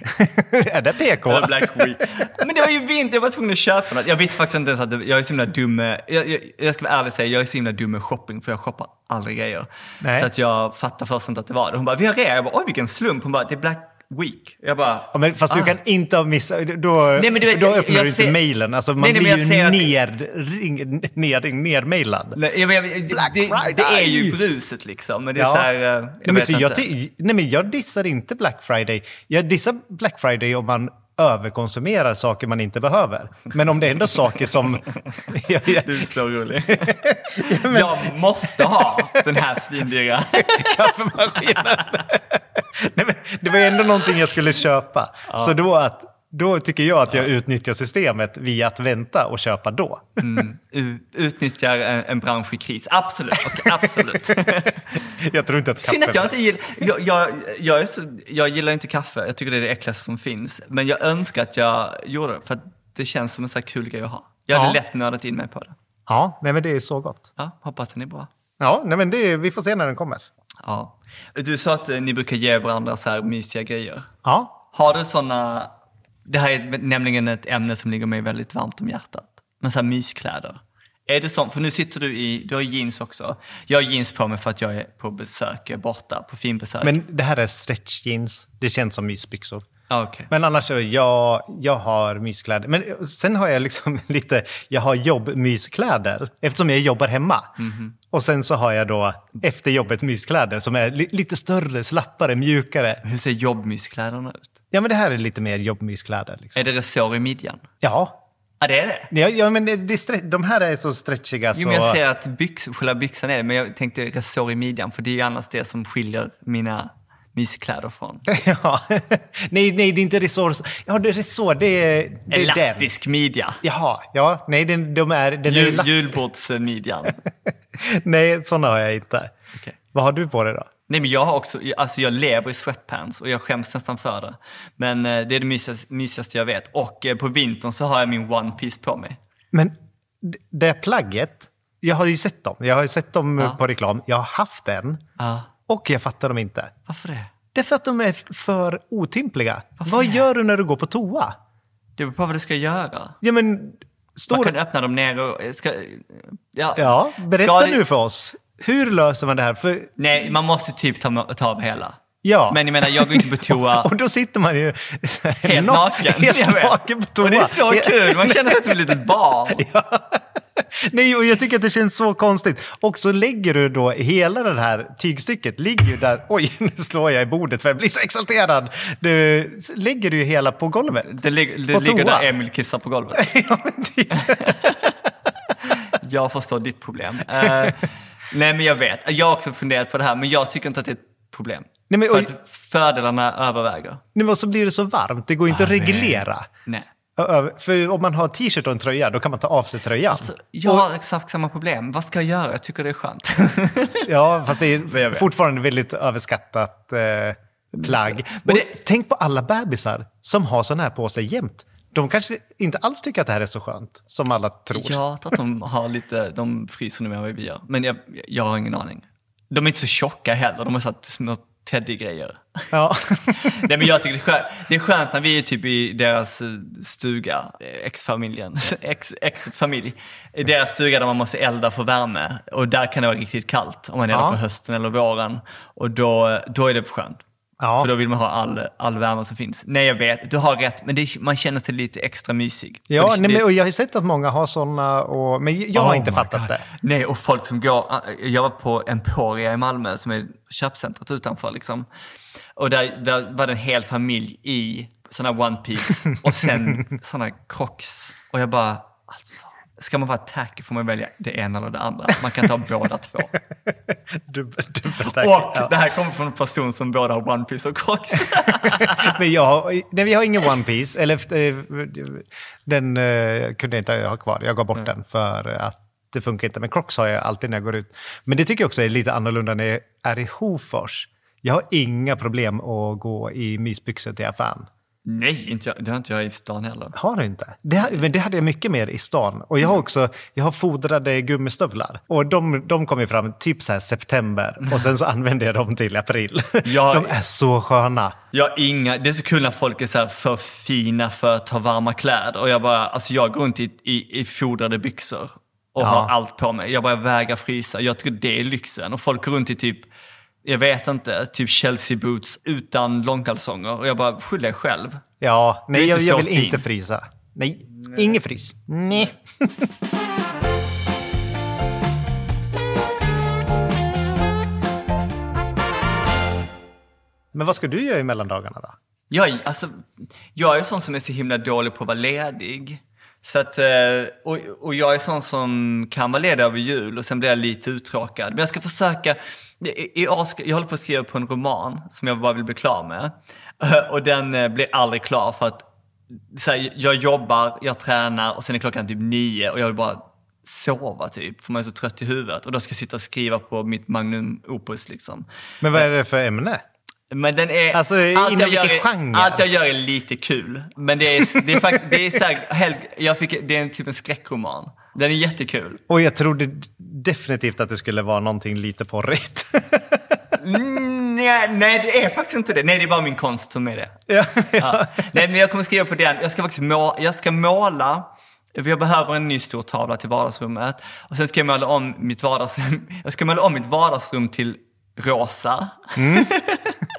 B: är det PK?
A: Eller Black Week. Men det var ju vinter, jag var tvungen att köpa något. Jag visste faktiskt inte ens att det, jag är så himla dum med, jag, jag, jag ska vara ärlig och säga, jag är så himla dum med shopping för jag shoppar aldrig grejer.
B: Nej.
A: Så att jag fattar först inte att det var det. Hon bara, vi har rea. Jag bara, oj vilken slump. Hon bara, det är Black Week. Jag bara,
B: Ja, men fast du
A: Ah.
B: kan inte ha missat, då,
A: Nej, men du vet,
B: då öppnar
A: jag
B: du inte
A: ser-
B: mejlen. Alltså, man
A: Nej, nej,
B: blir ju
A: ser att-
B: ner, ner,
A: jag, jag,
B: Black
A: det, det är ju bruset liksom. Men det är
B: Ja.
A: så här, eh, jag
B: nej, men så jag, nej, men jag dissar inte Black Friday. Jag dissar Black Friday om man överkonsumerar saker man inte behöver. Men om det är ändå saker som...
A: Du är så rolig. Jag måste ha den här svindyra.
B: kaffemaskinen. nej, men det var ändå någonting jag skulle köpa. Så då, att, då tycker jag att jag utnyttjar systemet via att vänta och köpa då.
A: U- Utnyttjar en, en bransch i kris. Absolut, okej, absolut.
B: jag tror inte att
A: Synd att jag
B: kaffe...
A: inte gillar, jag, jag, jag, är så, jag gillar inte kaffe, jag tycker det är det äckligaste som finns. Men jag önskar att jag gjorde det, för det känns som en så här kul grej att ha. Jag hade
B: Ja.
A: lätt nördat in mig på det.
B: Ja, nej, men det är så gott.
A: Ja, hoppas den är bra.
B: Ja, nej, men det, vi får se när den kommer.
A: Ja. Du sa att eh, ni brukar ge varandra så här mysiga grejer.
B: Ja,
A: Har du sådana, det här är nämligen ett ämne som ligger mig väldigt varmt om hjärtat. Men så här myskläder. Är det sånt, för nu sitter du i, du har jeans också. Jag har jeans på mig för att jag är på besök, är borta på finbesök.
B: men det här är stretch jeans. Det känns som mysbyxor.
A: Ja, okej.
B: Men annars jag, jag har myskläder. Men sen har jag liksom lite, jag har jobbmyskläder eftersom jag jobbar hemma.
A: Mhm.
B: Och sen så har jag då efter jobbet myskläder som är li, lite större, slappare, mjukare.
A: Hur ser jobbmyskläderna ut?
B: Ja men det här är lite mer jobbmyskläder. Liksom.
A: Är det resår i midjan?
B: Ja.
A: Ja, det är det.
B: Ja, ja men det, det är de här är så stretchiga så...
A: Jo, men jag ser att byx, själva byxan är det, men jag tänkte resår i midjan, för det är ju annars det som skiljer mina myskläder från.
B: ja. nej, nej, det är inte resår. Ja, det är resår, det är, det är den.
A: Elastisk midja.
B: Jaha, ja, nej, den, de är... Den är
A: Jul,
B: elastisk.
A: julbordsmidjan.
B: Nej, sådana har jag inte.
A: Okej.
B: Vad har du på dig då?
A: Nej men jag har också, alltså jag lever i sweatpants och jag skäms nästan för det. Men eh, det är det mysigaste, mysigaste jag vet. Och eh, på vintern så har jag min one piece på mig.
B: Men det plagget, jag har ju sett dem. Jag har ju sett dem
A: Ja.
B: på reklam. Jag har haft den
A: Ja.
B: och jag fattar dem inte.
A: Varför det?
B: Det är för att de är för otympliga.
A: Varför
B: Vad
A: det?
B: gör du när du går på toa?
A: Det beror på vad du ska göra.
B: Ja, men...
A: Man
B: Står...
A: kan öppna dem ner och... eh, Ska, ja.
B: Ja, berätta
A: Ska
B: nu för oss. Hur löser man det här? För,
A: Nej, man måste typ ta, ta av hela.
B: ja.
A: Men jag menar, jag går inte på toa
B: och då sitter man ju
A: helt
B: na-
A: naken.
B: Helt naken på toa.
A: Och det är så kul, man känner sig som ett litet barn.
B: Nej, och jag tycker att det känns så konstigt. Och så lägger du då hela det här tygstycket, ligger ju där, oj, nu slår jag i bordet för jag blir så exalterad. Du lägger du ju hela på golvet.
A: Det, lig, det
B: På
A: ligger
B: toa.
A: där Emil kissar på golvet.
B: ja, men typ.
A: Jag förstår ditt problem. Eh, nej, men jag vet. Jag har också funderat på det här, men jag tycker inte att det är ett problem.
B: Nej, men,
A: För
B: och,
A: att fördelarna överväger.
B: nej, men så blir det så varmt, det går ju inte att
A: Jag vet.
B: reglera.
A: Nej.
B: För om man har t-shirt och en tröja, då kan man ta av sig tröjan.
A: Alltså, jag har exakt samma problem. Vad ska jag göra? Jag tycker det är skönt.
B: Ja, fast det är fortfarande väldigt överskattat eh, plagg.
A: Men
B: Och
A: det-
B: Tänk på alla bebisar som har sån här på sig jämt. De kanske inte alls tycker att det här är så skönt som alla tror.
A: jag tror att de har lite, de fryser nog mer än vad vi gör. Men jag, jag har ingen aning. De är inte så tjocka heller. De har här små Teddy-grejer.
B: Ja.
A: Nej men jag tycker det är, skönt, det är skönt när vi är typ i deras eh, stuga, ex-familjen, ex, exets familj. I deras stuga där man måste elda för värme. Och där kan det vara riktigt kallt om man eldar
B: Ja.
A: på hösten eller våren. Och då, då är det skönt.
B: Ja.
A: För då vill man ha all, all värme som finns. Nej jag vet, du har rätt, men det, man känner sig lite extra mysig.
B: Ja,
A: det-
B: nej, men, och jag har sett att många har sådana, och, men jag har
A: Oh
B: inte
A: my
B: fattat
A: God.
B: det.
A: Nej, och folk som går... Jag var på Emporia i Malmö, som är köpcentret utanför. Liksom. Och där, där var det en hel familj i sådana One Piece och sen sådana Crocs. Och jag bara, alltså, ska man vara tacky får man välja det ena eller det andra. Man kan ta båda två.
B: Dubbel, dubbeltack.
A: Och
B: Ja.
A: det här kommer från en person som både har One Piece och Crocs.
B: Men jag, har- nej, vi har ingen One Piece. Eller, eh, den eh, kunde jag inte ha kvar. Jag gav bort den för att det funkar inte. Men Crocs har jag alltid när jag går ut. Men det tycker jag också är lite annorlunda när jag är i Hofors. Jag har inga problem att gå i mysbyxor till affären.
A: Nej, inte jag, det har inte jag i stan heller.
B: Har du inte? Det, men det hade jag mycket mer i stan. Och jag har också jag har fodrade gummistövlar. Och de, de kom ju fram typ så här september. Och sen så använde jag dem till april.
A: Ja.
B: De är så sköna.
A: Jag inga, det är så kul när folk är så för fina för att ha varma kläder. Och jag bara, alltså jag går runt i, i, i fodrade byxor och
B: Ja.
A: har allt på mig. Jag bara vägrar frysa. Jag tycker det är lyxen. Och folk går runt i typ, jag vet inte, typ Chelsea boots utan långkalsonger. Och jag bara, skyll dig själv.
B: Ja, nej jag, jag vill
A: fin.
B: inte frysa. Nej, ingen frys. Nej. Men vad ska du göra i mellandagarna då?
A: Jag, alltså, jag är sån som är så himla dålig på att vara ledig. Så att, eh, och, och jag är sån som kan vara ledig över jul och sen blir jag lite uttråkad. Men jag ska försöka, i, i, år ska- jag håller på att skriva på en roman som jag bara vill bli klar med. Eh, och den eh, blir aldrig klar för att så här, jag jobbar, jag tränar och sen är klockan typ nio och jag vill bara sova typ, för man är så trött i huvudet. Och då ska jag sitta och skriva på mitt magnum opus liksom.
B: Men vad är det för ämne?
A: Men den är...
B: Alltså,
A: allt, jag gör är,
B: genre?
A: allt jag gör är lite kul. Men det är, det är, fakt, det är så här, helt, jag fick, det är en typ en skräckroman. Den är jättekul.
B: Och jag trodde definitivt att det skulle vara någonting lite porrigt.
A: Mm, nej, nej, det är faktiskt inte det. Nej, det är bara min konst som är det.
B: ja,
A: Ja. Nej, men jag kommer skriva på den. Jag ska faktiskt må, jag ska måla. Jag behöver en ny stor tavla till vardagsrummet. Och sen ska jag måla om mitt vardagsrum, jag ska måla om mitt vardagsrum till rosa.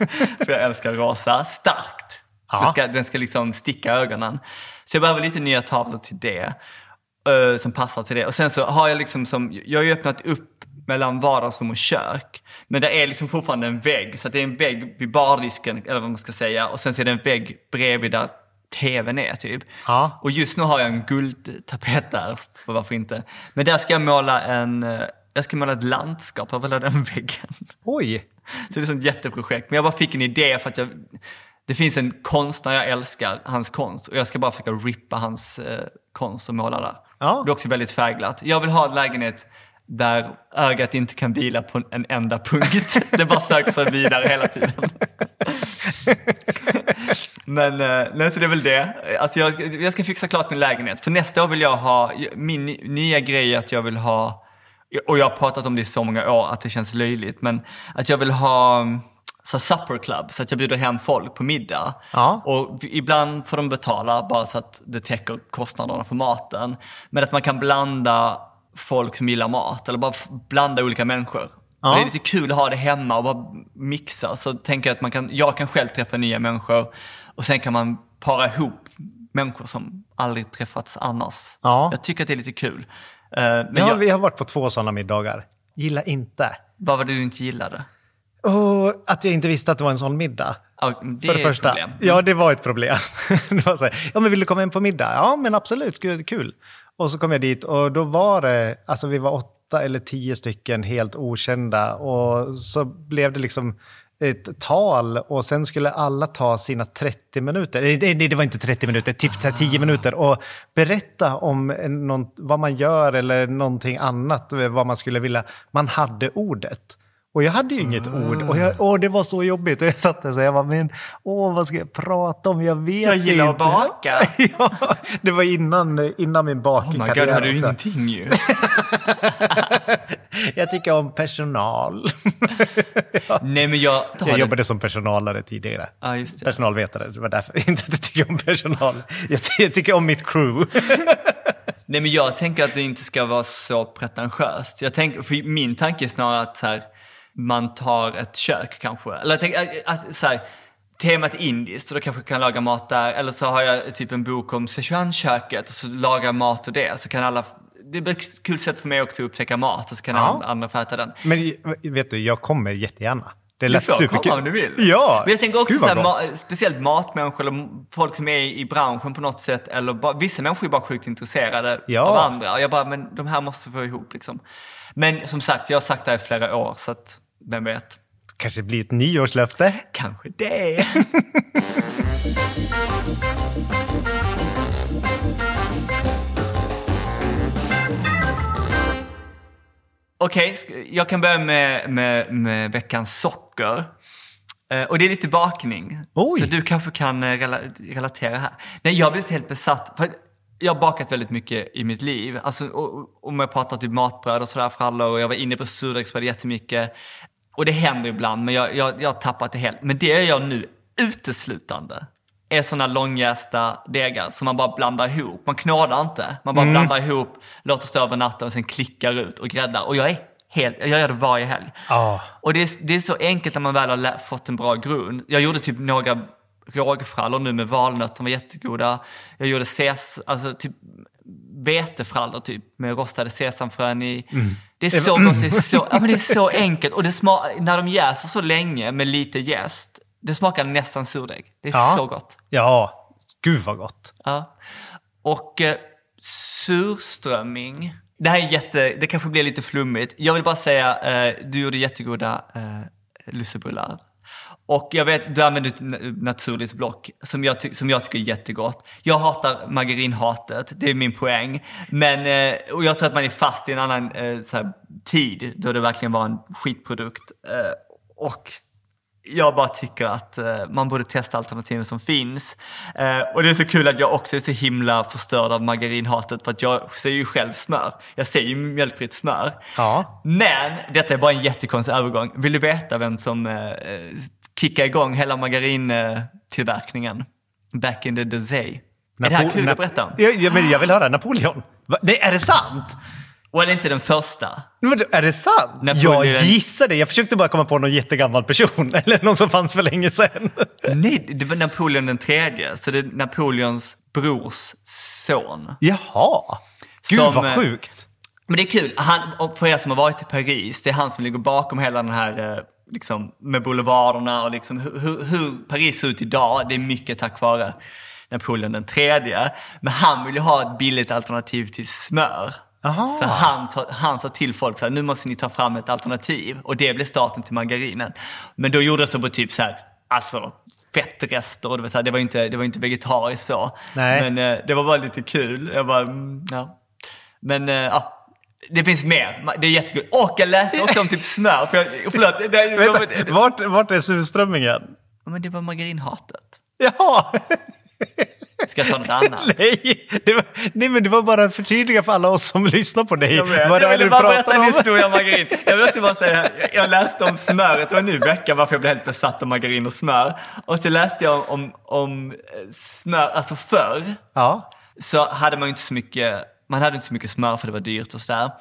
A: För jag älskar rosa. Starkt.
B: Ja.
A: Den, ska, den ska liksom sticka ögonen. Så jag behöver lite nya tavlor till det. som passar till det. Och sen så har jag liksom som, jag har ju öppnat upp mellan vardagsrum och kök. Men det är liksom fortfarande en vägg. Så det är en vägg vid bardisken, eller vad man ska säga. Och sen så är det en vägg bredvid där tvn är typ.
B: Ja.
A: Och just nu har jag en guldtapet där, för varför inte. Men där ska jag måla en, jag ska måla ett landskap över hela den väggen.
B: Oj.
A: Så det är ett jätteprojekt. Men jag bara fick en idé för att jag, det finns en konstnär jag älskar, hans konst. Och jag ska bara försöka rippa hans eh, konst och måla där.
B: Ja.
A: Det är också väldigt färgglatt. Jag vill ha en lägenhet där ögat inte kan vila på en enda punkt. Det bara söker sig vidare hela tiden. Men eh, nej, så det är väl det. Alltså jag, jag ska fixa klart min lägenhet. För nästa år vill jag ha, min ny- nya grej är att jag vill ha, och jag har pratat om det i så många år att det känns löjligt, men att jag vill ha så här supper club, så att jag bjuder hem folk på middag.
B: Ja.
A: Och ibland får de betala bara så att det täcker kostnaderna för maten. Men att man kan blanda folk som gillar mat, eller bara blanda olika människor.
B: Ja.
A: Det är lite kul att ha det hemma och bara mixa. Så tänker jag att man kan, jag kan själv träffa nya människor och sen kan man para ihop människor som aldrig träffats annars.
B: Ja.
A: Jag tycker att det är lite kul. Eh, Men
B: Ja,
A: jag,
B: vi har varit på två sådana middagar. Gilla inte.
A: vad var det du inte gillade?
B: Och att jag inte visste att det var en sån middag.
A: Ja, det
B: för det första.
A: problem.
B: Ja, det var ett problem. det var så här, ja men vill du komma hem på middag? Ja, men absolut, gud, kul. Och så kom jag dit och då var det, alltså vi var åtta eller tio stycken helt okända. Och så blev det liksom ett tal och sen skulle alla ta sina 30 minuter, nej det var inte 30 minuter, typ 10 minuter och berätta om någon, vad man gör eller någonting annat, vad man skulle vilja. Man hade ordet. Och jag hade ju inget ord och, jag, åh, det var så jobbigt. Och jag satt där och jag bara, men åh, vad ska jag prata om? Jag vet
A: Jag gillar
B: inte.
A: att baka.
B: ja, det var innan, innan min
A: Oh my
B: bakkarriär
A: god, har du ingenting ju.
B: Jag tycker om personal.
A: Nej men jag...
B: Jag jobbade som personalare tidigare.
A: Ja, just.
B: Personalvetare, det var därför. Inte att jag tycker om personal. Jag, ty- jag tycker om mitt crew.
A: Nej men jag tänker att det inte ska vara så pretentiöst. Jag tänker, för min tanke är snarare att så här, man tar ett kök kanske. Eller jag tänker att, att så här, temat indiskt, så då kanske jag kan laga mat där. Eller så har jag typ en bok om Sichuan-köket och så lagar jag mat och det. Så kan alla, det blir ett kul sätt för mig också att upptäcka mat och så kan
B: Ja.
A: andra få äta den.
B: Men vet du, jag kommer jättegärna. Det är
A: Du
B: lätt
A: får
B: superkul.
A: komma om du vill.
B: Ja!
A: Men jag tänker också så här, ma- speciellt matmänniskor eller folk som är i branschen på något sätt. Eller bara, vissa människor är bara sjukt intresserade
B: Ja.
A: av andra. Och jag bara, men de här måste få ihop liksom. Men som sagt, jag har sagt det här i flera år så att vem vet.
B: Kanske blir ett nyårslöfte.
A: Kanske det. Okej, sk- jag kan börja med, med, med veckans socker. Eh, och det är lite bakning.
B: Oj.
A: Så du kanske kan eh, rela- relatera här. Nej, jag har blivit helt besatt. För jag har bakat väldigt mycket i mitt liv. Alltså, och, om jag pratar typ matbröd och sådär frallor och jag var inne på surdegsbröd jättemycket. Och det händer ibland, men jag, jag, jag har tappat det helt. Men det gör jag nu uteslutande. Är sådana långjästa degar som man bara blandar ihop. Man knådar inte. Man bara blandar ihop, låter stå över natten och sen klickar ut och gräddar. Och jag är helt, jag gör det varje helg.
B: Ja.
A: Och det är, det är så enkelt när man väl har fått en bra grund. Jag gjorde typ några rågfrallor nu med valnötter, de var jättegoda. Jag gjorde ses, alltså typ vetefrallor typ med rostade sesamfrön i. Det är så gott, det är så, ja, men det är så enkelt. Och det sma, när de jäser så länge med lite jäst, det smakar nästan surdeg. Det är
B: Ja.
A: så gott.
B: Ja, gud vad gott.
A: Ja. Och eh, surströmming. Det här är jätte, det kanske blir lite flummigt. Jag vill bara säga, eh, du gjorde jättegoda eh, lussebullar. Och jag vet, du använder ett na- naturligt block som jag, som jag tycker är jättegott. Jag hatar margarinhatet, det är min poäng. Men, eh, och jag tror att man är fast i en annan eh, här, tid då det verkligen var en skitprodukt. Eh, och jag bara tycker att man borde testa alternativen som finns. Och det är så kul att jag också är så himla förstörd av margarinhatet för att jag ser ju själv smör. Jag ser ju mjölkfritt smör.
B: Ja.
A: Men detta är bara en jättekonstig övergång. Vill du veta vem som kickade igång hela margarintillverkningen? Back in the day. är det här
B: Napo-
A: kul
B: Na-
A: att berätta om?
B: Ja, men jag vill höra Napoleon. Va? Det, är det sant?
A: Och eller inte den första.
B: Men Är det sant?
A: Napoleon-
B: Jag gissade. Jag försökte bara komma på någon jättegammal person. Eller någon som fanns för länge sedan.
A: Nej, det var Napoleon den tredje. Så det är Napoleons brors son.
B: Jaha. Gud
A: Som,
B: vad
A: eh,
B: sjukt.
A: Men det är kul, han, för er som har varit i Paris, det är han som ligger bakom hela den här, eh, liksom, med boulevarderna och liksom hur, hur, Paris ser ut idag, det är mycket tack vare Napoleon den tredje. Men han vill ju ha ett billigt alternativ till smör.
B: Aha.
A: Så han sa, han sa till folk så här, nu måste ni ta fram ett alternativ. Och det blev starten till margarinet. Men då gjordes det på typ så här, alltså fettrester och det var, så här, det var inte, det var inte vegetariskt så.
B: Nej.
A: Men eh, det var bara lite kul. Jag bara, mm, ja. Men eh, ja, det finns mer. Det är jättekul. Och jag läste också om typ smör. För jag, förlåt, det,
B: Vänta,
A: det,
B: vart, vart är surströmmingen?
A: men det var margarinhatet.
B: Jaha!
A: Ska jag ta något annat?
B: Nej, det var, nej, men det var bara att förtydliga för alla oss som lyssnar på dig.
A: Jag, vet. jag ville bara berätta en
B: om.
A: historia om margarin. Jag vill också bara säga, jag- läste om smöret, det var nu i veckan varför jag blev helt besatt av margarin och smör. Och så läste jag om, om eh, smör, alltså förr
B: Ja.
A: så hade man ju inte så mycket, man hade inte så mycket smör för det var dyrt och sådär.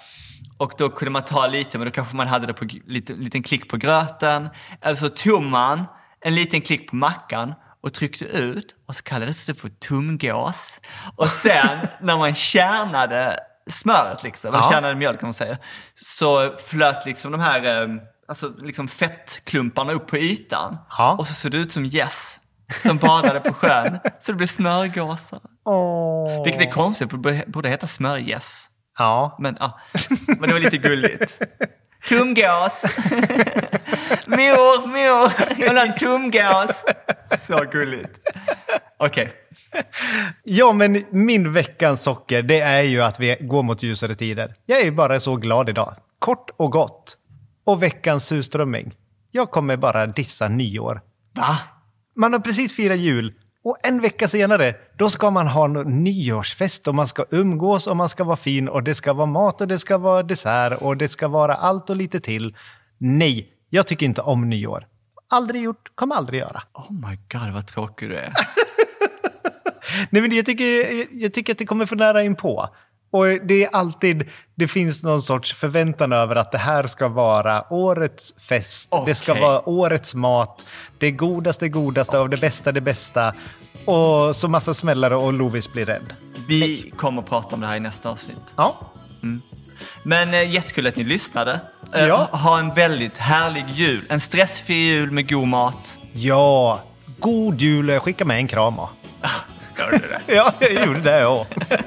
A: Och då kunde man ta lite, men då kanske man hade det på g- lite, liten klick på gröten. Eller så tog man en liten klick på mackan och tryckte ut och så kallades det för tumgås. Och sen när man kärnade smöret liksom, eller
B: Ja.
A: kärnade mjölk kan man säga, så flöt liksom de här eh, alltså liksom fettklumparna upp på ytan.
B: Ja.
A: Och så såg det ut som gäss som badade på sjön. Så det blev smörgåsar.
B: Åh.
A: Vilket är konstigt, för det borde- heta smörgäss.
B: Ja.
A: Men, ja. Men det var lite gulligt. Tumgås! mor, mor! Jag vill ha en tumgås! Så gulligt. Okej.
B: ja, men min veckans socker, det är ju att vi går mot ljusare tider. Jag är bara så glad idag. Kort och gott. Och veckans surströmming. Jag kommer bara dissa nyår.
A: Va?
B: Man har precis firat jul. Och en vecka senare, då ska man ha en nyårsfest och man ska umgås och man ska vara fin och det ska vara mat och det ska vara dessert och det ska vara allt och lite till. Nej, jag tycker inte om nyår. Aldrig gjort, kommer aldrig göra.
A: Oh my god vad tråkig du är.
B: Nej, men jag tycker, jag, tycker att det kommer för nära in på. Och det är alltid, det finns någon sorts förväntan över att det här ska vara årets fest, det ska vara årets mat, det godaste godaste av det bästa det bästa. Och så massa smällare och Lovis blir rädd.
A: Vi kommer att prata om det här i nästa avsnitt.
B: Ja,
A: Men eh, jättekul att ni lyssnade. Eh,
B: Ja.
A: ha- en väldigt härlig jul. En stressfri jul med god mat.
B: ja. God jul, skicka med en kram.
A: Gör du det?
B: Ja, jag gjorde det ja.